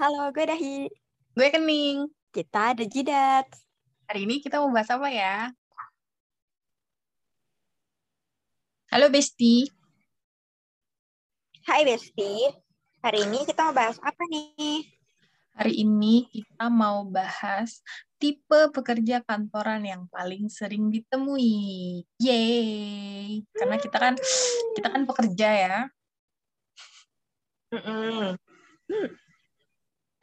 Halo, gue Dahi. Gue Kening. Kita ada Jidat. Hari ini kita mau bahas apa ya? Halo Besti. Hai Besti. Hari ini kita mau bahas apa nih? Hari ini kita mau bahas tipe pekerja kantoran yang paling sering ditemui. Yeay. Karena kita kan kita kan pekerja ya. Mm -mm. Hmm.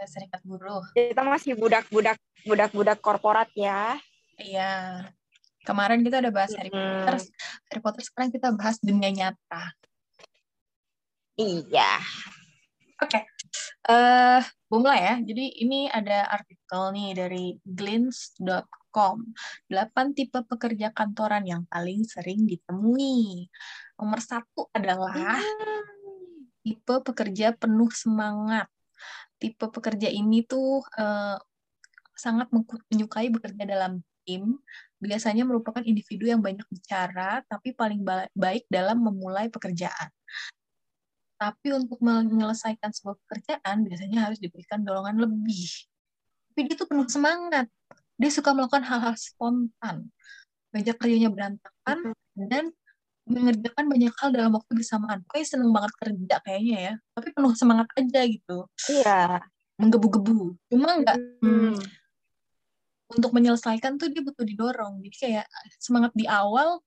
Serikat buruh. Kita masih budak-budak budak-budak korporat ya. Iya. Kemarin kita udah bahas Harry Potter. Harry Potter sekarang kita bahas dunia nyata. Iya. Oke. Okay. Uh, mulai ya. Jadi ini ada artikel nih dari glints.com. 8 tipe pekerja kantoran yang paling sering ditemui. Nomor satu adalah tipe pekerja penuh semangat tipe pekerja ini tuh uh, sangat menyukai bekerja dalam tim. Biasanya merupakan individu yang banyak bicara, tapi paling baik dalam memulai pekerjaan. Tapi untuk menyelesaikan sebuah pekerjaan, biasanya harus diberikan dorongan lebih. Tapi dia tuh penuh semangat. Dia suka melakukan hal-hal spontan. Banyak kerjanya berantakan, dan mengerjakan banyak hal dalam waktu bersamaan. Kayak seneng banget kerja kayaknya ya, tapi penuh semangat aja gitu. Iya. Menggebu-gebu. Cuma nggak hmm. untuk menyelesaikan tuh dia butuh didorong. Jadi kayak semangat di awal,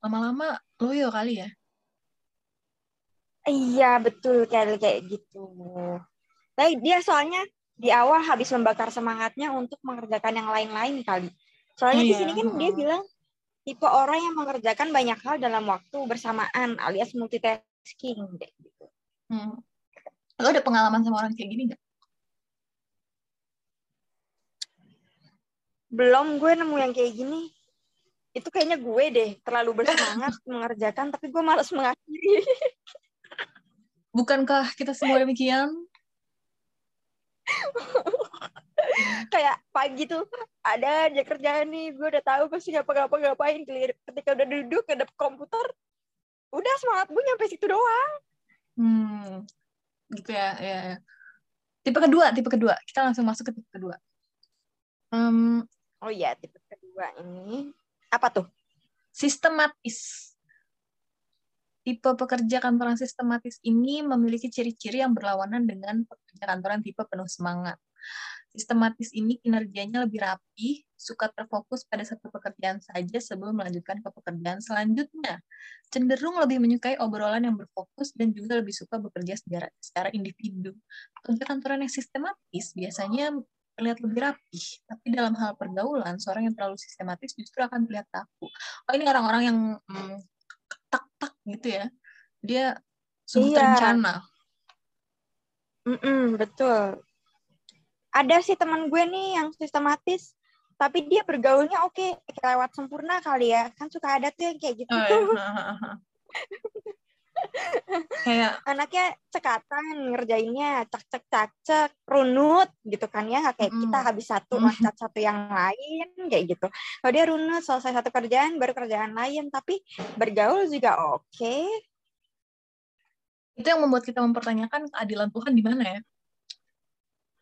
lama-lama loyo kali ya. Iya betul kayak kayak gitu. Tapi dia soalnya di awal habis membakar semangatnya untuk mengerjakan yang lain-lain kali. Soalnya oh, di sini kan dia bilang tipe orang yang mengerjakan banyak hal dalam waktu bersamaan alias multitasking gitu. Hmm. Lo ada pengalaman sama orang kayak gini nggak? Belum, gue nemu yang kayak gini. Itu kayaknya gue deh, terlalu bersemangat mengerjakan, tapi gue malas mengakhiri. Bukankah kita semua demikian? kayak pagi tuh ada aja kerjaan nih gue udah tahu pasti ngapa-ngapa ngapain ketika udah duduk ke komputer udah semangat gue nyampe situ doang. Hmm gitu ya ya, ya. tipe kedua tipe kedua. Kita langsung masuk ke tipe kedua. Um, oh iya tipe kedua ini. Apa tuh? Sistematis. Tipe pekerja kantoran sistematis ini memiliki ciri-ciri yang berlawanan dengan pekerja kantoran tipe penuh semangat. Sistematis ini kinerjanya lebih rapi, suka terfokus pada satu pekerjaan saja sebelum melanjutkan ke pekerjaan selanjutnya. Cenderung lebih menyukai obrolan yang berfokus dan juga lebih suka bekerja secara, secara individu. Pekerja kantoran yang sistematis biasanya terlihat lebih rapi, tapi dalam hal pergaulan, seorang yang terlalu sistematis justru akan terlihat kaku. Oh ini orang-orang yang hmm, tak-tak gitu ya. Dia sungguh iya. terencana. Mm -mm, betul ada sih teman gue nih yang sistematis tapi dia bergaulnya oke okay, lewat sempurna kali ya. Kan suka ada tuh yang kayak gitu. Oh, iya. kayak anaknya cekatan ngerjainnya cek cek cek cek runut gitu kan ya. Kayak mm. kita habis satu loncat satu yang lain kayak gitu. Kalau dia runut selesai satu kerjaan baru kerjaan lain. Tapi bergaul juga oke. Okay. itu yang membuat kita mempertanyakan keadilan Tuhan di mana ya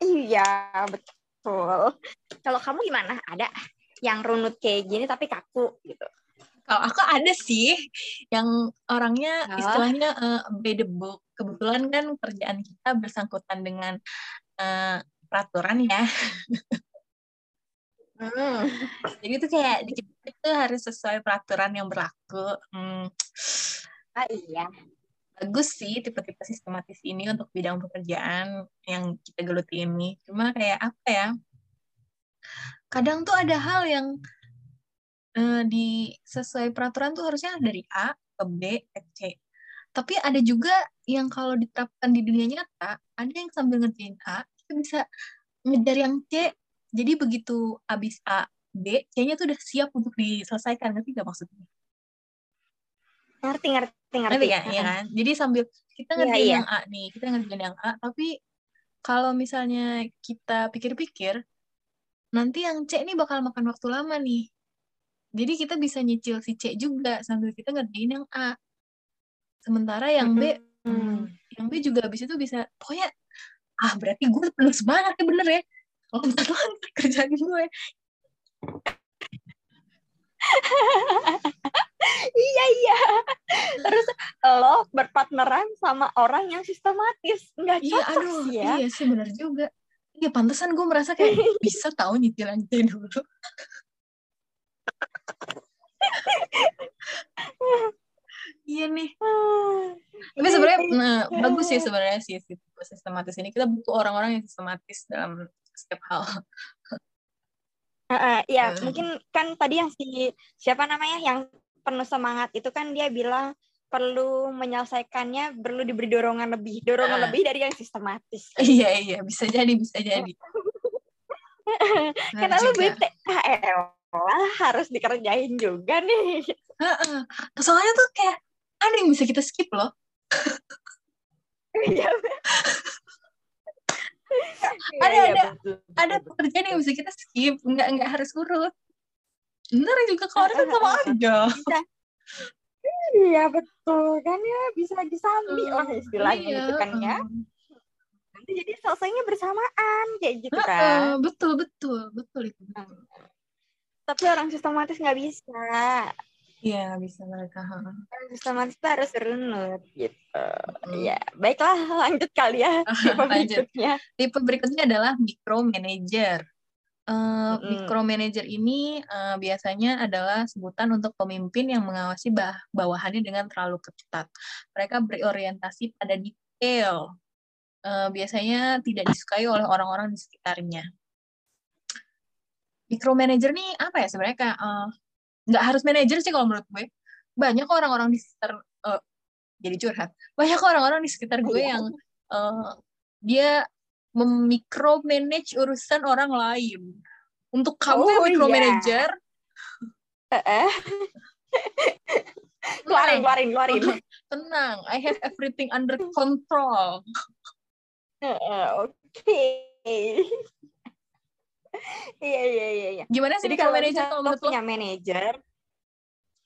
Iya, betul. Kalau kamu gimana? Ada yang runut kayak gini tapi kaku gitu? Kalau aku ada sih yang orangnya oh. istilahnya uh, by the book. Kebetulan kan kerjaan kita bersangkutan dengan uh, peraturan ya. Hmm. Jadi itu kayak itu harus sesuai peraturan yang berlaku. Hmm. Ah iya bagus sih tipe-tipe sistematis ini untuk bidang pekerjaan yang kita geluti ini. Cuma kayak apa ya? Kadang tuh ada hal yang uh, di sesuai peraturan tuh harusnya dari A ke B ke C. Tapi ada juga yang kalau diterapkan di dunia nyata, ada yang sambil ngerjain A, kita bisa ngejar yang C. Jadi begitu habis A, B, C-nya tuh udah siap untuk diselesaikan. Ngerti gak maksudnya? Ngerti, ngerti ngerti ya, ya kan? Jadi sambil kita iya, ngerjain iya, yang A nih kita ngerjain yang A tapi kalau misalnya kita pikir-pikir nanti yang C ini bakal makan waktu lama nih. Jadi kita bisa nyicil si C juga sambil kita ngerjain yang A. Sementara yang B hmm, yang B juga habis itu bisa pokoknya ah berarti gue penuh semangat ya bener ya. Loncat-loncat kerjaan gue iya iya. Terus lo berpartneran sama orang yang sistematis. Nggak iya cocok aduh sih ya. iya sih bener juga. Iya pantesan gue merasa kayak bisa tahu nyicilan dulu. Iya nih. Tapi sebenarnya nah, bagus sih sebenarnya sih sistematis ini. Kita butuh orang-orang yang sistematis dalam setiap hal. Uh, uh, ya, uh. mungkin kan tadi yang si siapa namanya yang penuh semangat itu kan dia bilang perlu menyelesaikannya perlu diberi dorongan lebih, dorongan uh. lebih dari yang sistematis. Iya iya, bisa jadi bisa jadi. Karena lu bete, ah, harus dikerjain juga nih. Uh, uh. Soalnya tuh kayak ada yang bisa kita skip loh. Iya ada ya, ada betul, ada pekerjaan yang bisa kita skip nggak nggak harus urut ntar juga keluar kan sama aja iya betul kan ya bisa disambi lah istilahnya iya. gitu kan ya nanti jadi selesainya bersamaan kayak gitu kan betul betul betul itu betul. tapi orang sistematis nggak bisa Iya bisa mereka. Sistematis itu harus runut gitu. Iya, hmm. baiklah lanjut kali ya. Tipe lanjut. berikutnya. Tipe berikutnya adalah micromanager. Uh, mm. Micromanager ini uh, biasanya adalah sebutan untuk pemimpin yang mengawasi bah bawahannya dengan terlalu ketat. Mereka berorientasi pada detail. Uh, biasanya tidak disukai oleh orang-orang di sekitarnya. Micromanager nih apa ya sebenarnya kayak uh, nggak harus manajer sih kalau menurut gue banyak orang-orang di sekitar uh, jadi curhat banyak orang-orang di sekitar gue yang uh, dia memikromanage urusan orang lain untuk kamu oh, yang micromanager yeah. keluarin keluarin keluarin tenang I have everything under control uh, oke okay. iya iya iya iya. Gimana sih kalau manajer kalau lo punya manajer?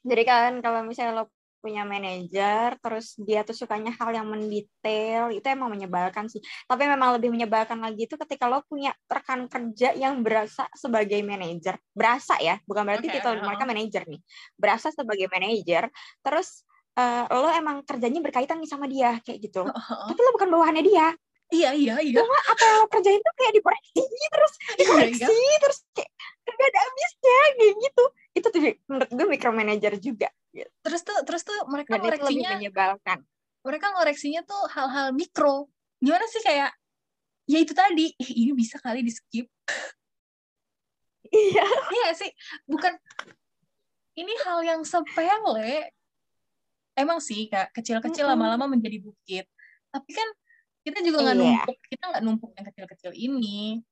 Jadi kan kalau misalnya lo punya manajer terus dia tuh sukanya hal yang mendetail itu emang menyebalkan sih tapi memang lebih menyebalkan lagi itu ketika lo punya rekan kerja yang berasa sebagai manajer berasa ya bukan berarti okay, kita uh. mereka manajer nih berasa sebagai manajer terus uh, lo emang kerjanya berkaitan nih sama dia kayak gitu uh -huh. tapi lo bukan bawahannya dia Iya iya iya. Cuma apa yang lo kerjain tuh kayak dikoreksi terus iya, dikoreksi iya, iya. terus kayak gak ada habisnya kayak gitu. Itu tuh menurut gue micromanager juga. Terus tuh terus tuh mereka Dan ngoreksinya menyebalkan. Mereka ngoreksinya tuh hal-hal mikro. Gimana sih kayak ya itu tadi eh, ini bisa kali di skip. Iya. Iya sih, bukan ini hal yang sepele. Emang sih kak kecil-kecil lama-lama menjadi bukit. Tapi kan kita juga nggak iya. numpuk kita nggak numpuk yang kecil-kecil ini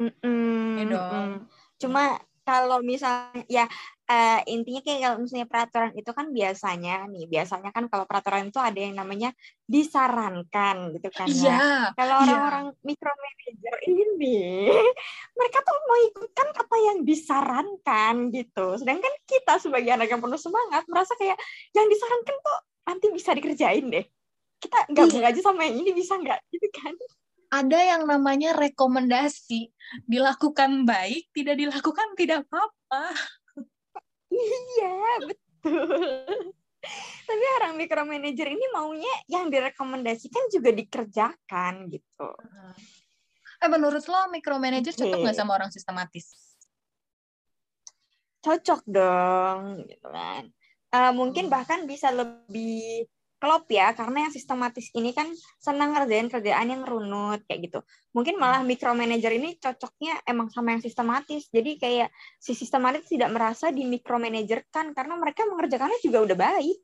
mm -mm, ya dong cuma kalau misalnya ya uh, intinya kayak kalau misalnya peraturan itu kan biasanya nih biasanya kan kalau peraturan itu ada yang namanya disarankan gitu kan ya. Iya. Kalau iya. orang-orang yeah. micromanager ini mereka tuh mau ikutkan apa yang disarankan gitu. Sedangkan kita sebagai anak yang penuh semangat merasa kayak yang disarankan tuh nanti bisa dikerjain deh kita gabung iya. aja sama yang ini bisa nggak gitu kan ada yang namanya rekomendasi dilakukan baik tidak dilakukan tidak apa-apa iya betul tapi orang micromanager ini maunya yang direkomendasikan juga dikerjakan gitu eh menurut lo micromanager okay. cocok nggak sama orang sistematis cocok dong gitu kan uh, mungkin hmm. bahkan bisa lebih klop ya karena yang sistematis ini kan senang ngerjain kerjaan yang runut kayak gitu. Mungkin malah hmm. micromanager ini cocoknya emang sama yang sistematis. Jadi kayak si sistematis tidak merasa di micromanager kan karena mereka mengerjakannya juga udah baik.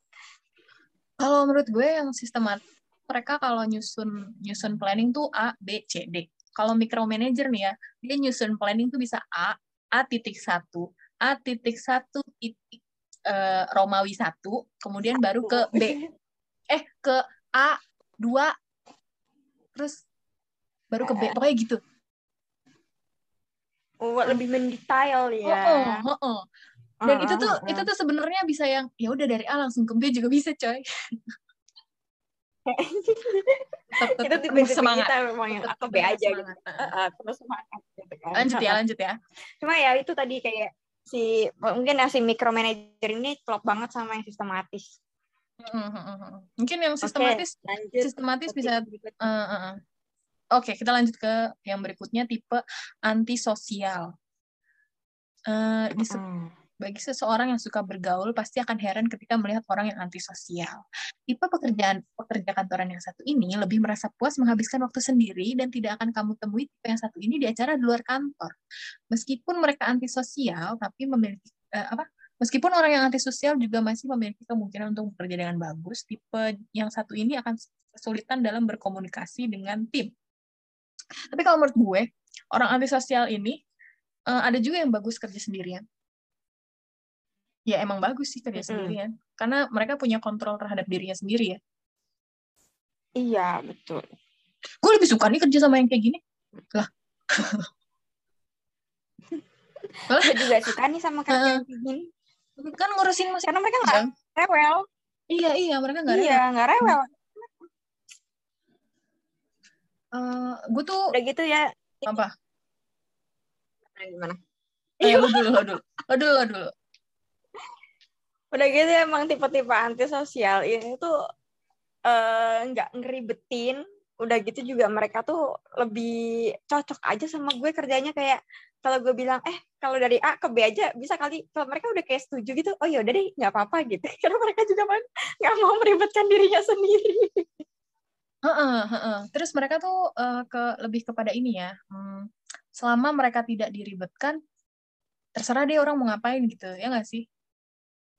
Kalau menurut gue yang sistematis mereka kalau nyusun nyusun planning tuh A B C D. Kalau micromanager nih ya dia nyusun planning tuh bisa A A titik satu A titik satu titik uh, Romawi satu kemudian baru ke B eh ke A dua terus baru ke B pokoknya gitu oh lebih mendetail ya oh, oh, oh, oh. dan itu tuh uh, uh. itu tuh sebenarnya bisa yang ya udah dari A langsung ke B juga bisa coy tetap, itu tipe semangat kita memang yang aku be aja gitu. Uh, terus semangat gitu kan. Lanjut ya, lanjut ya. Cuma ya itu tadi kayak si mungkin ya si micromanager ini klop banget sama yang sistematis. Mungkin yang sistematis okay, lanjut. sistematis bisa uh, uh, uh. Oke, okay, kita lanjut ke yang berikutnya tipe antisosial. Uh, hmm bagi seseorang yang suka bergaul pasti akan heran ketika melihat orang yang antisosial. Tipe pekerjaan pekerja kantoran yang satu ini lebih merasa puas menghabiskan waktu sendiri dan tidak akan kamu temui tipe yang satu ini di acara di luar kantor. Meskipun mereka antisosial, tapi memiliki eh, apa? Meskipun orang yang antisosial juga masih memiliki kemungkinan untuk bekerja dengan bagus, tipe yang satu ini akan kesulitan dalam berkomunikasi dengan tim. Tapi kalau menurut gue, orang antisosial ini uh, ada juga yang bagus kerja sendirian. Ya emang bagus sih kerja mm -hmm. sendirian. Karena mereka punya kontrol terhadap dirinya sendiri ya. Iya betul. Gue lebih suka nih kerja sama yang kayak gini. Lah. Gue juga suka nih sama kerja uh, yang kayak gini kan ngurusin masih karena mereka nggak rewel. Iya iya mereka nggak iya nggak rewel. Uh, gue tuh udah gitu ya. Apa? Nah, gimana? Eh, lu dulu, lu dulu, lu dulu, lu dulu udah gitu emang tipe-tipe antisosial ini tuh eh, nggak uh, ngeribetin udah gitu juga mereka tuh lebih cocok aja sama gue kerjanya. Kayak kalau gue bilang eh kalau dari A ke B aja bisa kali. Kalau mereka udah kayak setuju gitu oh ya udah deh nggak apa-apa gitu. Karena mereka juga kan nggak mau meribetkan dirinya sendiri. Uh-uh, uh-uh. terus mereka tuh uh, ke lebih kepada ini ya hmm, selama mereka tidak diribetkan terserah deh orang mau ngapain gitu ya nggak sih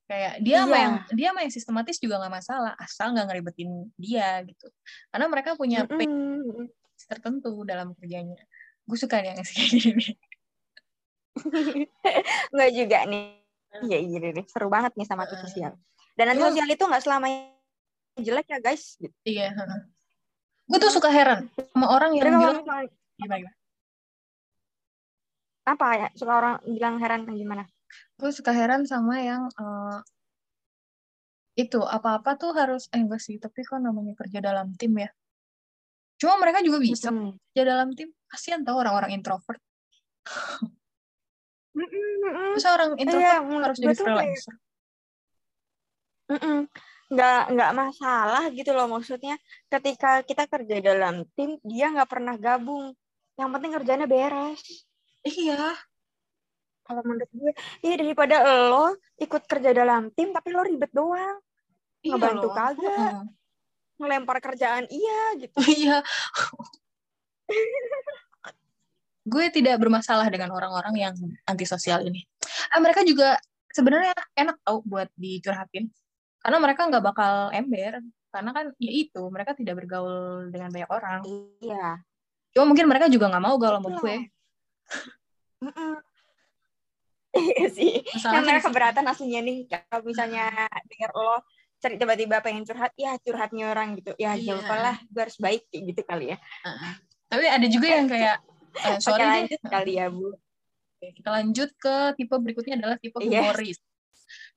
kayak dia iya. main dia main sistematis juga nggak masalah asal nggak ngeribetin dia gitu. Karena mereka punya mm -hmm. tertentu dalam kerjanya. Gue suka nih yang kayak gini nggak juga nih. Iya iya deh seru banget nih sama uh, sosial dan nanti sosial itu nggak selamanya jelek ya guys? Gitu. iya gue tuh suka heran sama orang yang bilang gimana, gimana? Apa ya? Suka orang bilang heran gimana gue suka heran sama yang uh, itu apa-apa tuh harus eh enggak sih tapi kan namanya kerja dalam tim ya? Cuma mereka juga bisa mm kerja dalam tim. Kasihan tau orang-orang introvert. Masa orang introvert iya, harus jadi freelancer? Nggak nggak masalah gitu loh maksudnya ketika kita kerja dalam tim dia nggak pernah gabung. Yang penting kerjanya beres. Iya kalau menurut gue iya daripada lo ikut kerja dalam tim tapi lo ribet doang. Iya ngebantu loh. kagak. Uh. ngelempar kerjaan iya gitu. Iya. Gue tidak bermasalah dengan orang-orang yang antisosial ini. Ah, mereka juga sebenarnya enak tau buat dicurhatin. Karena mereka nggak bakal ember. Karena kan ya itu mereka tidak bergaul dengan banyak orang. Iya. Cuma mungkin mereka juga nggak mau gaul sama gue Iya sih. Yang mereka keberatan aslinya nih kalau misalnya dengar lo cari tiba-tiba pengen curhat, ya curhatnya orang gitu. Ya iya. jauh lah, gue harus baik kayak gitu kali ya. Uh, tapi ada juga yang kayak uh, sorry Oke, lanjut deh. kali ya, Bu. Kita lanjut ke tipe berikutnya adalah tipe iya. humoris. Yes.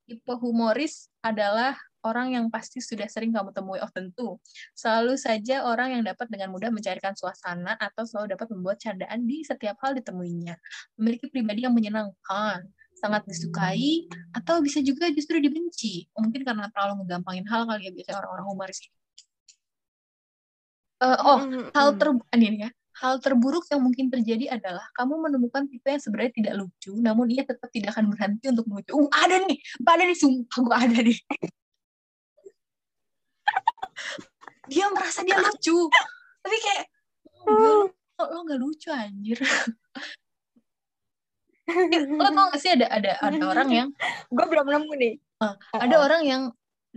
Tipe humoris adalah orang yang pasti sudah sering kamu temui. Oh tentu, selalu saja orang yang dapat dengan mudah mencairkan suasana atau selalu dapat membuat candaan di setiap hal ditemuinya. Memiliki pribadi yang menyenangkan, sangat disukai, atau bisa juga justru dibenci. Mungkin karena terlalu ngegampangin hal kali ya biasanya orang-orang humoris. Uh, oh, mm -hmm. hal ter ini ya, hal terburuk yang mungkin terjadi adalah kamu menemukan tipe yang sebenarnya tidak lucu, namun ia tetap tidak akan berhenti untuk lucu. Uh, ada nih, ada nih, sumpah gue ada nih dia merasa dia lucu. Tapi kayak oh, lo gak lucu anjir. Lo tau gak sih ada ada ada orang yang gue belum nemu nih. Uh, ada uh orang yang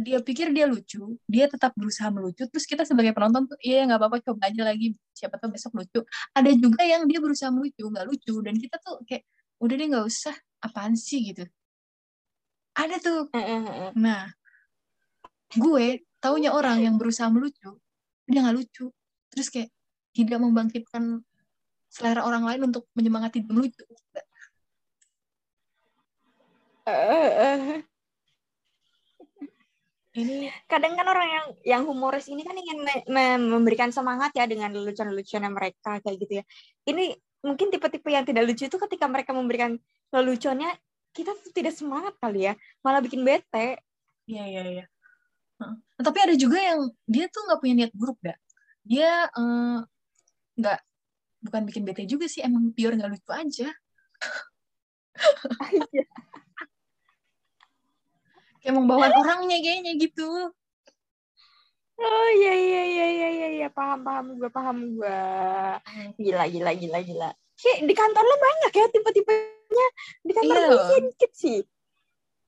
dia pikir dia lucu dia tetap berusaha melucu terus kita sebagai penonton tuh iya nggak apa-apa coba aja lagi siapa tahu besok lucu. Ada juga yang dia berusaha melucu nggak lucu dan kita tuh kayak udah deh nggak usah apaan sih? Gitu. Ada tuh. Nah gue taunya orang yang berusaha melucu dia nggak lucu terus kayak tidak membangkitkan selera orang lain untuk menyemangati dia melucu ini kadang kan orang yang yang humoris ini kan ingin me me memberikan semangat ya dengan lelucon-leluconnya mereka kayak gitu ya. Ini mungkin tipe-tipe yang tidak lucu itu ketika mereka memberikan leluconnya kita tuh tidak semangat kali ya, malah bikin bete. Iya iya iya. Nah, tapi ada juga yang dia tuh nggak punya niat buruk dah. Dia nggak uh, bukan bikin bete juga sih, emang pure nggak lucu aja. Kayak mau bawa orangnya kayaknya gitu oh iya iya iya iya iya ya. paham paham gue paham gue gila gila gila gila kayak di kantor lo banyak ya tipe-tipenya di kantor iya. gue dikit sih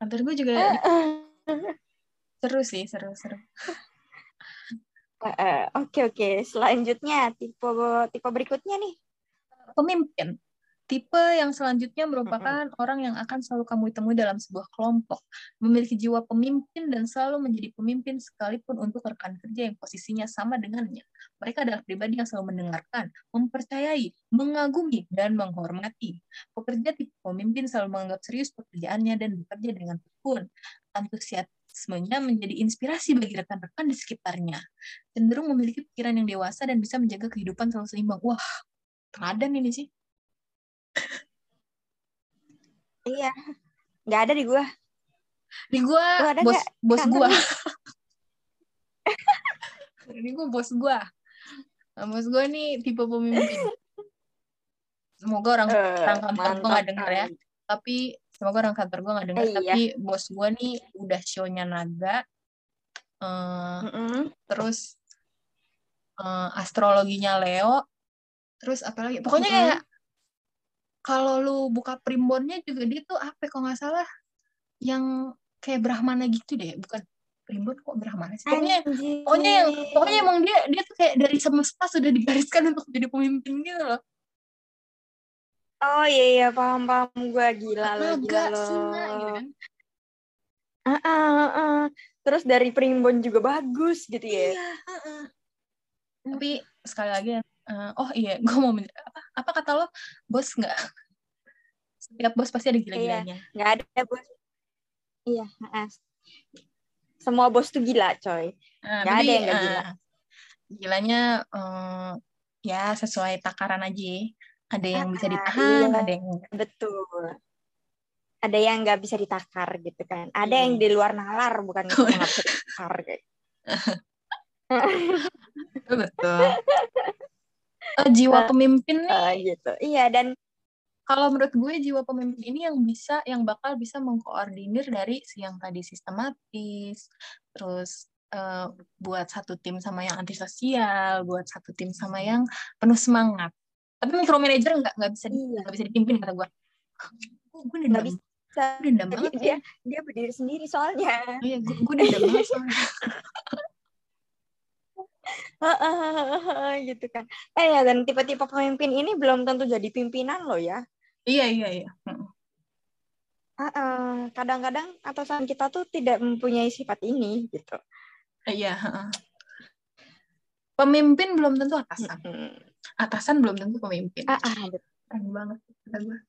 kantor gue juga uh, uh. Seru sih seru seru uh, uh, oke oke selanjutnya tipe tipe berikutnya nih pemimpin Tipe yang selanjutnya merupakan mm-hmm. orang yang akan selalu kamu temui dalam sebuah kelompok, memiliki jiwa pemimpin dan selalu menjadi pemimpin sekalipun untuk rekan kerja yang posisinya sama dengannya. Mereka adalah pribadi yang selalu mendengarkan, mempercayai, mengagumi, dan menghormati. Pekerja tipe pemimpin selalu menganggap serius pekerjaannya dan bekerja dengan tekun. Antusiasmenya menjadi inspirasi bagi rekan-rekan di sekitarnya. Cenderung memiliki pikiran yang dewasa dan bisa menjaga kehidupan selalu seimbang. Wah, teladan ini sih. Iya. Nggak ada di gua. Di gua, gua bos gak? bos gua. Ini gua bos gua. Nah, bos gua nih tipe pemimpin. Semoga orang uh, orang kantor gua nggak denger ya. Tapi semoga orang kantor gua nggak denger. Eh, tapi iya. bos gua nih udah show-nya naga. Uh, mm. Terus uh, astrologinya Leo. Terus apa lagi? Pokoknya mm -hmm. kayak kalau lu buka primbonnya juga dia tuh apa kalau nggak salah yang kayak Brahmana gitu deh bukan primbon kok Brahmana sih pokoknya Anjir. pokoknya yang pokoknya emang dia dia tuh kayak dari semesta sudah digariskan untuk jadi pemimpin gitu loh oh iya iya paham paham. Gue gila lo gila lo gitu kan? Uh, uh, uh. Terus dari primbon juga bagus gitu ya. Iya, uh, uh. Tapi sekali lagi uh, oh iya gue mau apa, apa kata lo? Bos nggak? Setiap bos pasti ada gila-gilanya. iya, nggak ada bos. Iya uh, semua bos tuh gila coy. Uh, nggak ada yang nggak uh, gila. gilanya uh, ya sesuai takaran aja ada yang bisa ditahan iya, ada yang betul. Ada yang nggak bisa ditakar gitu kan. Ada hmm. yang di luar nalar bukan itu nggak bisa ditakar kayak betul uh, jiwa pemimpin nih. uh, gitu. Iya dan kalau menurut gue jiwa pemimpin ini yang bisa yang bakal bisa mengkoordinir dari yang tadi sistematis terus uh, buat satu tim sama yang antisosial buat satu tim sama yang penuh semangat tapi micromanager nggak nggak bisa iya. nggak bisa dipimpin kata gue oh, gue nggak bisa gue dendam banget dia ya. dia berdiri sendiri soalnya iya gue, gue dendam banget soalnya gitu kan. Eh ya dan tipe-tipe pemimpin ini belum tentu jadi pimpinan loh ya. Iya iya iya. Kadang-kadang atasan kita tuh tidak mempunyai sifat ini gitu. Iya. Pemimpin belum tentu atasan. Atasan belum tentu pemimpin. Ah, ah, Keren banget kata gue.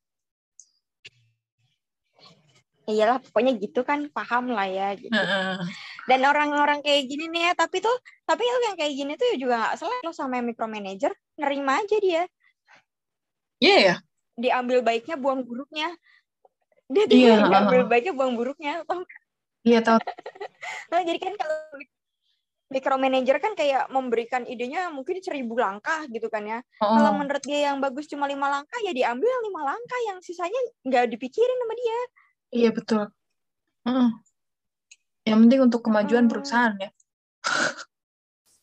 Iyalah pokoknya gitu kan paham lah ya gitu. Uh, uh dan orang-orang kayak gini nih ya tapi tuh tapi yang kayak gini tuh juga nggak salah lo sama yang micromanager nerima aja dia iya yeah, yeah. diambil baiknya buang buruknya dia yeah, diambil uh, baiknya buang buruknya iya yeah, tau nah, jadi kan kalau micromanager kan kayak memberikan idenya mungkin seribu langkah gitu kan ya. Oh. Kalau menurut dia yang bagus cuma lima langkah ya diambil lima langkah yang sisanya nggak dipikirin sama dia. Iya betul. Uh. Yang penting untuk kemajuan hmm. perusahaan ya.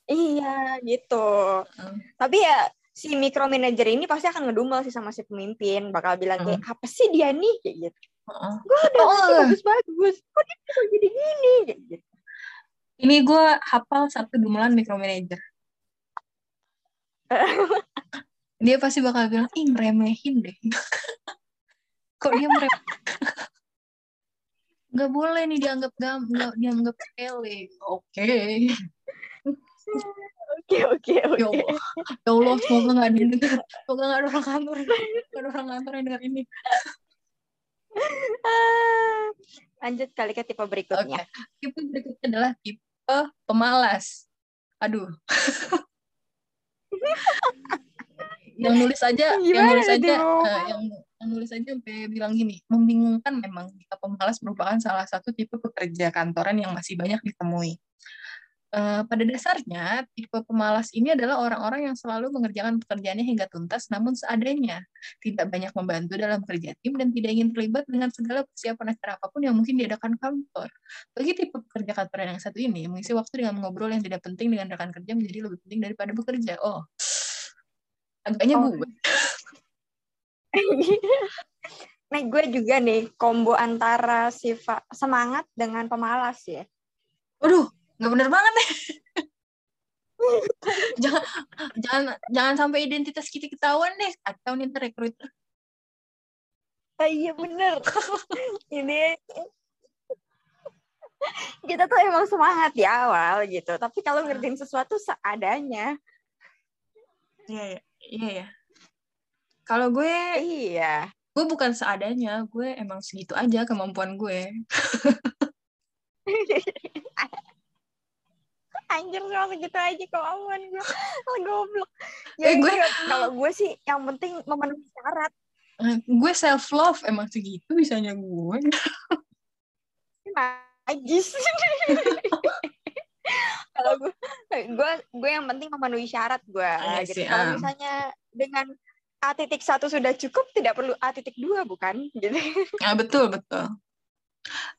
iya, gitu. Hmm. Tapi ya si micromanager ini pasti akan ngedumel sih sama si pemimpin, bakal bilang kayak hmm. apa sih dia nih kayak gitu. Uh. Gue udah oh. bagus-bagus, kok dia bisa jadi gini kayak gitu. Ini gue hafal satu dumelan micromanager. dia pasti bakal bilang, ih meremehin deh. kok dia meremehin? nggak boleh nih dianggap gam nggak dianggap sepele oke oke oke oke ya Allah ya Allah semoga nggak didengar semoga nggak ada orang kantor nggak ada orang kantor yang dengar ini Lanjut kali ke tipe berikutnya. Okay. Tipe berikutnya adalah tipe pemalas. Aduh. yang nulis aja, Gimana yang nulis aja, uh, yang, yang nulis aja sampai bilang gini, membingungkan memang jika pemalas merupakan salah satu tipe pekerja kantoran yang masih banyak ditemui. Uh, pada dasarnya, tipe pemalas ini adalah orang-orang yang selalu mengerjakan pekerjaannya hingga tuntas namun seadanya. Tidak banyak membantu dalam kerja tim dan tidak ingin terlibat dengan segala persiapan acara apa pun yang mungkin diadakan kantor. Bagi tipe pekerja kantoran yang satu ini, mengisi waktu dengan mengobrol yang tidak penting dengan rekan kerja menjadi lebih penting daripada bekerja. Oh, agaknya oh. gue. Nih gue juga nih, kombo antara sifat semangat dengan pemalas ya. Waduh, nggak bener banget nih jangan jangan jangan sampai identitas kita ketahuan deh. Atau nih rekruter ah, iya bener. Ini kita tuh emang semangat di awal gitu. Tapi kalau ngerjain sesuatu seadanya. Iya iya. Iya ya. kalau gue iya. gue bukan seadanya. Gue emang segitu aja kemampuan gue anjir cuma segitu aja kok aman gue goblok. Ya eh, gue kalau gue sih yang penting memenuhi syarat. Eh, gue self love emang segitu bisanya gue najis kalau gue gue gue yang penting memenuhi syarat gue ah, gitu. Kalau misalnya dengan A titik satu sudah cukup tidak perlu A titik dua bukan? Gitu. Ah betul betul.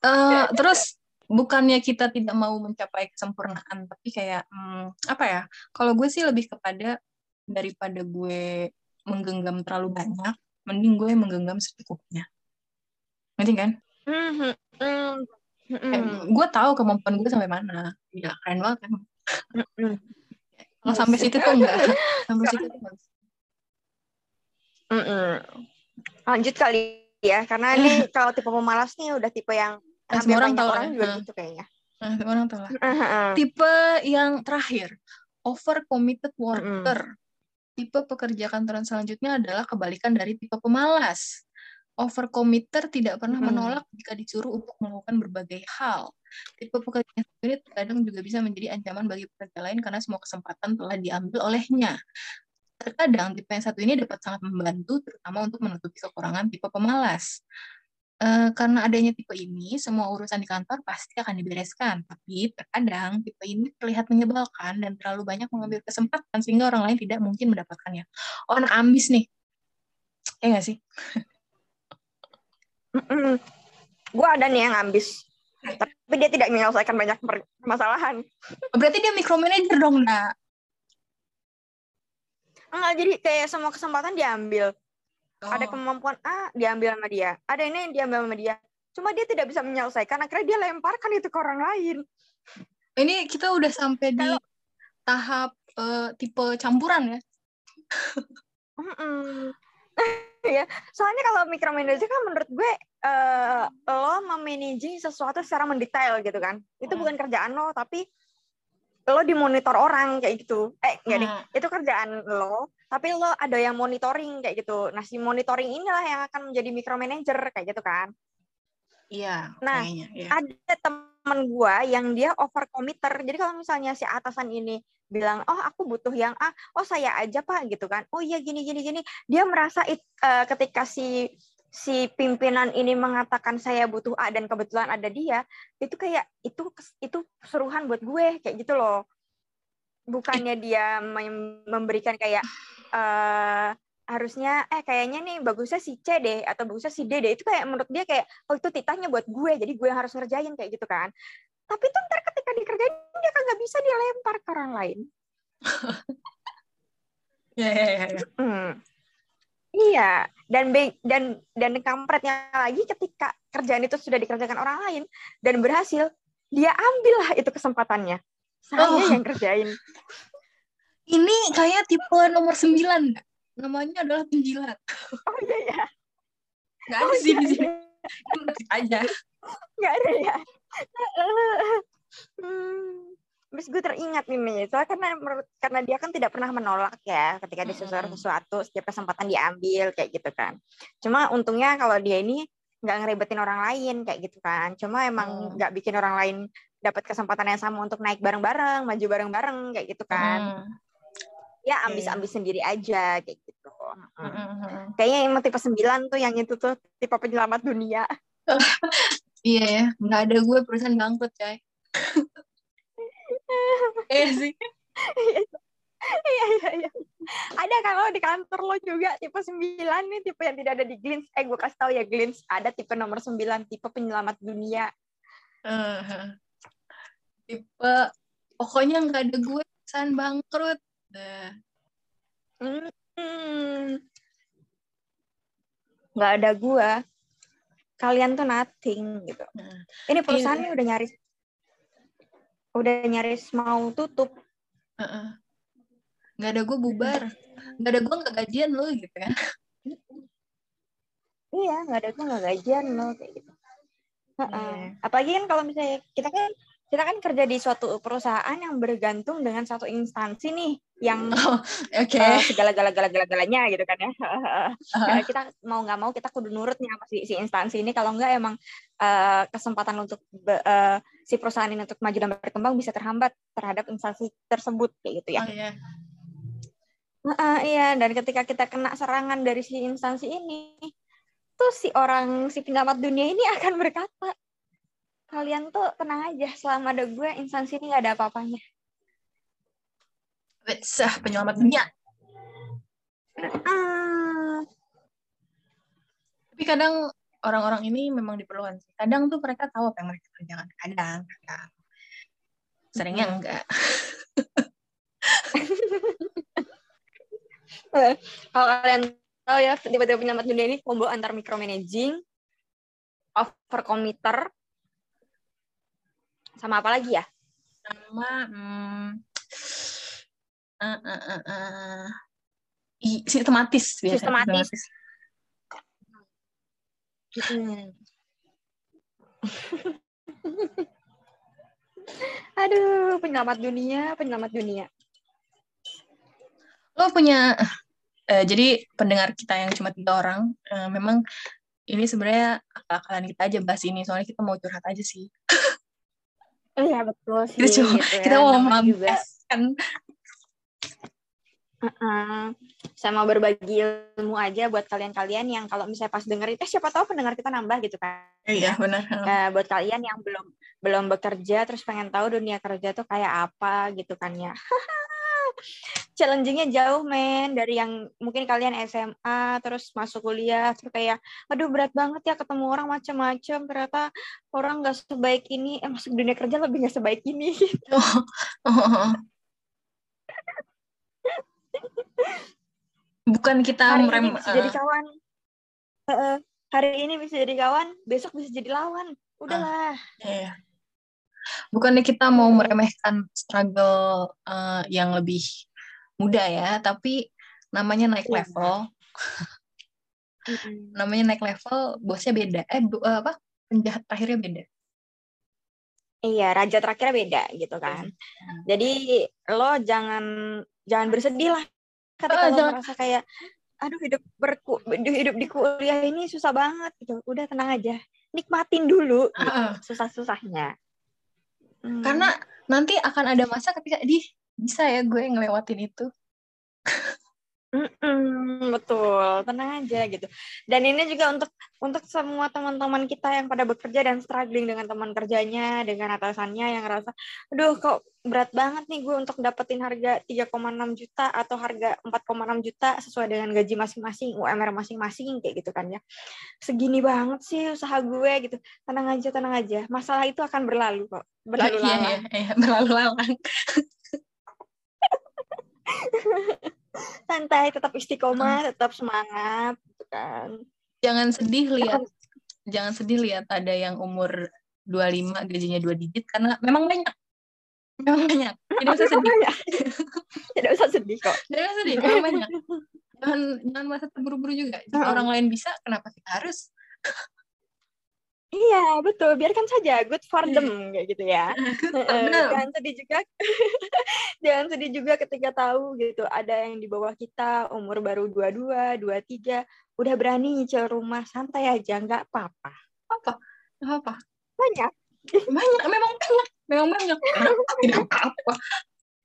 Uh, terus bukannya kita tidak mau mencapai kesempurnaan tapi kayak hmm, apa ya kalau gue sih lebih kepada daripada gue menggenggam terlalu banyak mending gue menggenggam secukupnya ngerti kan mm-hmm. Mm-hmm. gue tahu kemampuan gue sampai mana ya keren banget kan mm-hmm. kalau sampai situ tuh enggak sampai situ tuh enggak mm-hmm. lanjut kali ya karena ini kalau tipe pemalas nih udah tipe yang Nah, semua orang tahu orang juga nah. gitu kayaknya. Nah, semua orang tahu lah. Tipe yang terakhir, over committed worker. Tipe pekerja kantoran selanjutnya adalah kebalikan dari tipe pemalas. Over committer tidak pernah mm. menolak jika disuruh untuk melakukan berbagai hal. Tipe pekerja ini terkadang juga bisa menjadi ancaman bagi pekerja lain karena semua kesempatan telah diambil olehnya. Terkadang tipe yang satu ini dapat sangat membantu, terutama untuk menutupi kekurangan tipe pemalas. Uh, karena adanya tipe ini, semua urusan di kantor pasti akan dibereskan. Tapi terkadang tipe ini terlihat menyebalkan dan terlalu banyak mengambil kesempatan sehingga orang lain tidak mungkin mendapatkannya. Oh, anak ambis nih. Ya nggak sih? Gue ada nih yang ambis. Tapi dia tidak menyelesaikan banyak permasalahan. Oh, berarti dia micromanager dong, nak? Enggak, jadi kayak semua kesempatan diambil Oh. Ada kemampuan A diambil sama dia, ada ini yang diambil sama dia. Cuma dia tidak bisa menyelesaikan, akhirnya dia lemparkan itu ke orang lain. Ini kita udah sampai di tahap uh, tipe campuran ya. ya, soalnya kalau micromanaging kan menurut gue uh, lo memanaging sesuatu secara mendetail gitu kan. Itu hmm. bukan kerjaan lo, tapi lo dimonitor orang kayak gitu. Eh, enggak hmm. nih. Itu kerjaan lo, tapi lo ada yang monitoring kayak gitu. Nah, si monitoring inilah yang akan menjadi micromanager kayak gitu kan. Iya, Nah, kayaknya, iya. ada teman gua yang dia over committer. Jadi kalau misalnya si atasan ini bilang, "Oh, aku butuh yang A." "Oh, saya aja, Pak." gitu kan. "Oh iya gini gini gini." Dia merasa it, uh, ketika si si pimpinan ini mengatakan saya butuh A dan kebetulan ada dia, itu kayak itu itu seruhan buat gue kayak gitu loh. Bukannya dia memberikan kayak uh, harusnya eh kayaknya nih bagusnya si C deh atau bagusnya si D deh itu kayak menurut dia kayak oh itu titahnya buat gue jadi gue yang harus ngerjain kayak gitu kan tapi tuh ntar ketika dikerjain dia kan nggak bisa dilempar ke orang lain ya ya ya, ya. Hmm. Iya, dan dan dan kampretnya lagi ketika kerjaan itu sudah dikerjakan orang lain dan berhasil, dia ambillah itu kesempatannya. Saya oh. yang kerjain. Ini kayak tipe nomor sembilan, namanya adalah penjilat. Oh iya ya. Gak ada oh, sih di sini. aja. Gak ada ya. hmm terus gue teringat nih soalnya karena karena dia kan tidak pernah menolak ya ketika disuruh sesuatu setiap kesempatan diambil kayak gitu kan. Cuma untungnya kalau dia ini nggak ngeribetin orang lain kayak gitu kan. Cuma emang nggak hmm. bikin orang lain dapat kesempatan yang sama untuk naik bareng-bareng maju bareng-bareng kayak gitu kan. Hmm. ya ambis-ambis sendiri aja kayak gitu. Hmm. Hmm. kayaknya yang tipe sembilan tuh yang itu tuh tipe penyelamat dunia. Iya ya nggak ada gue perusahaan bangkrut coy iya sih. Iya iya iya ada kan lo di kantor lo juga tipe 9 nih tipe yang tidak ada di Glins. Eh gue kasih tahu ya Glins. Ada tipe nomor 9 tipe penyelamat dunia. Uh, tipe pokoknya nggak ada gue pesan bangkrut. Nah. hmm. nggak ada gue kalian tuh nothing gitu. Nah. ini perusahaannya iya. udah nyaris udah nyaris mau tutup. Uh -uh nggak ada gue bubar. Nggak ada gue nggak gajian lo gitu kan iya nggak ada gue nggak gajian lo kayak gitu. Yeah. apalagi kan kalau misalnya kita kan kita kan kerja di suatu perusahaan yang bergantung dengan satu instansi nih yang oh, okay. uh, segala gala gala gala galanya gitu kan ya uh-huh. kita mau nggak mau kita kudu nurut nih sama si, si instansi ini kalau nggak emang uh, kesempatan untuk uh, si perusahaan ini untuk maju dan berkembang bisa terhambat terhadap instansi tersebut kayak gitu ya oh, yeah. Uh, iya, dan ketika kita kena serangan dari si instansi ini, tuh si orang si penyelamat dunia ini akan berkata, kalian tuh tenang aja, selama ada gue instansi ini gak ada apa-apanya. Sah penyelamat dunia. Uh. Tapi kadang orang-orang ini memang diperlukan. Kadang tuh mereka tahu apa yang mereka kerjakan. Kadang, kadang. Seringnya enggak. kalau kalian tahu ya tiba-tiba penyelamat dunia ini combo antar micromanaging, over committer, sama apa lagi ya? Sama hmm, uh, uh, uh, uh, sistematis. Biasa. Sistematis. Hmm. Aduh, penyelamat dunia, penyelamat dunia. Lo punya uh, jadi pendengar kita yang cuma tiga orang, uh, memang ini sebenarnya akal-akalan kita aja bahas ini, soalnya kita mau curhat aja sih. Oh iya betul sih. Kita cuma gitu ya. kita mau mampus kan. Uh -uh. Saya mau berbagi ilmu aja buat kalian-kalian yang kalau misalnya pas dengerin, eh siapa tahu pendengar kita nambah gitu kan. Iya benar. Uh, buat kalian yang belum belum bekerja terus pengen tahu dunia kerja tuh kayak apa gitu kan ya. challengingnya jauh men. Dari yang mungkin kalian SMA terus masuk kuliah terus kayak aduh berat banget ya ketemu orang macam-macam ternyata orang nggak sebaik ini. Eh masuk dunia kerja lebih nggak sebaik ini bukan kita hari merem ini bisa uh. jadi kawan. Uh, hari ini bisa jadi kawan besok bisa jadi lawan. Udahlah. Uh, yeah. bukannya kita mau meremehkan struggle uh, yang lebih muda ya, tapi namanya naik iya. level. namanya naik level, bosnya beda. Eh, bu, eh, apa? Penjahat terakhirnya beda. Iya, raja terakhirnya beda gitu kan. Hmm. Jadi lo jangan jangan bersedih lah ketika oh, lo jangan. merasa kayak aduh hidup berku hidup di kuliah ini susah banget gitu. Udah tenang aja. Nikmatin dulu uh, gitu, susah-susahnya. Hmm. Karena nanti akan ada masa ketika di bisa ya gue ngelewatin itu Mm-mm, betul, tenang aja gitu. Dan ini juga untuk untuk semua teman-teman kita yang pada bekerja dan struggling dengan teman kerjanya, dengan atasannya yang ngerasa, aduh kok berat banget nih gue untuk dapetin harga 3,6 juta atau harga 4,6 juta sesuai dengan gaji masing-masing, UMR masing-masing kayak gitu kan ya. Segini banget sih usaha gue gitu. Tenang aja, tenang aja. Masalah itu akan berlalu kok. Berlalu iya, lalang. Iya, iya, berlalu lalang. santai tetap istiqomah tetap semangat gitu kan. Jangan sedih lihat jangan sedih lihat ada yang umur 25 gajinya dua digit karena memang banyak. Memang banyak. Tidak usah sedih. tidak usah sedih kok. Tidak usah sedih memang banyak. Jangan jangan masa terburu-buru juga. Jika orang lain bisa kenapa kita harus Iya, betul. Biarkan saja, good for them kayak gitu ya. Benar. jangan sedih juga. jangan sedih juga ketika tahu gitu ada yang di bawah kita umur baru 22, 23, udah berani nyicil rumah santai aja, nggak apa-apa. Apa? Nggak apa? Banyak. Banyak, memang banyak. Memang banyak. Tidak apa-apa?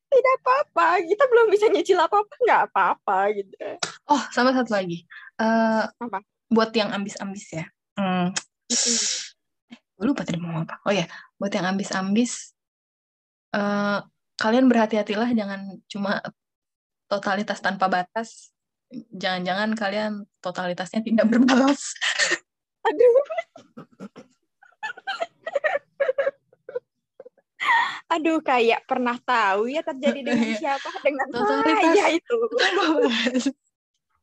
Tidak apa-apa. Kita belum bisa nyicil apa-apa, nggak apa-apa gitu. Oh, sama satu lagi. Eh, Apa? Buat yang ambis-ambis ya. Hmm, gue lupa tadi mau apa. Oh ya, buat yang ambis-ambis, eh, kalian berhati-hatilah jangan cuma totalitas tanpa batas. Jangan-jangan kalian totalitasnya tidak berbalas. Aduh. Aduh, kayak pernah tahu ya terjadi dengan Iya. siapa dengan Totalitas. saya itu.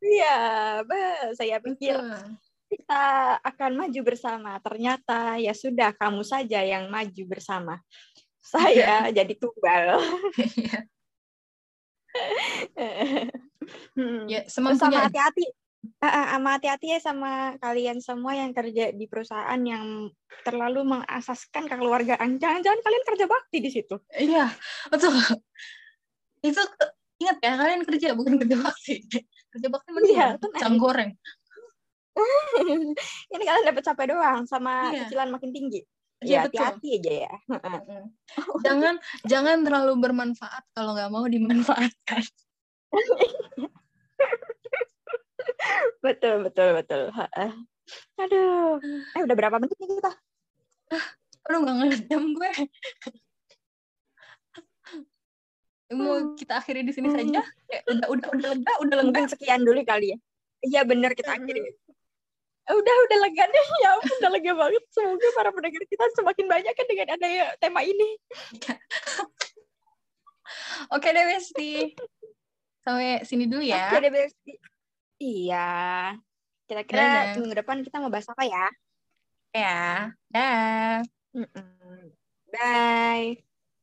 Iya, bah, saya pikir Betul. Kita akan maju bersama. Ternyata ya sudah kamu saja yang maju bersama. Saya jadi tumbal. Iya. Hmm. Ya, semampunya sama hati-hati. Ah, ah, sama hati-hati ya sama kalian semua yang kerja di perusahaan yang terlalu mengasaskan kekeluargaan. Jangan-jangan kalian kerja bakti di situ. Iya, betul. Itu ingat ya, kalian kerja bukan kerja bakti. Kerja bakti mending Iya, pisang goreng. Ini kalian dapat capek doang sama Iya. cicilan makin tinggi. Iya, Ya, hati-hati aja ya. Jangan jangan terlalu bermanfaat kalau nggak mau dimanfaatkan. Betul, betul, betul. Aduh. Eh, udah berapa menit nih kita? Aduh nggak ngeliat jam gue. Mau kita akhiri di sini saja? Kayak udah udah udah lega, udah lega. Mungkin sekian dulu kali ya. Iya bener kita akhiri. Udah, udah lega deh. Ya ampun, udah lega banget. Semoga para pendengar kita semakin banyak kan dengan adanya tema ini. Oke deh Besti. Sampai sini dulu ya. Oke deh, Besti. Iya. Kira-kira minggu depan kita mau bahas apa ya? Ya. Dah. Mm-mm. Bye.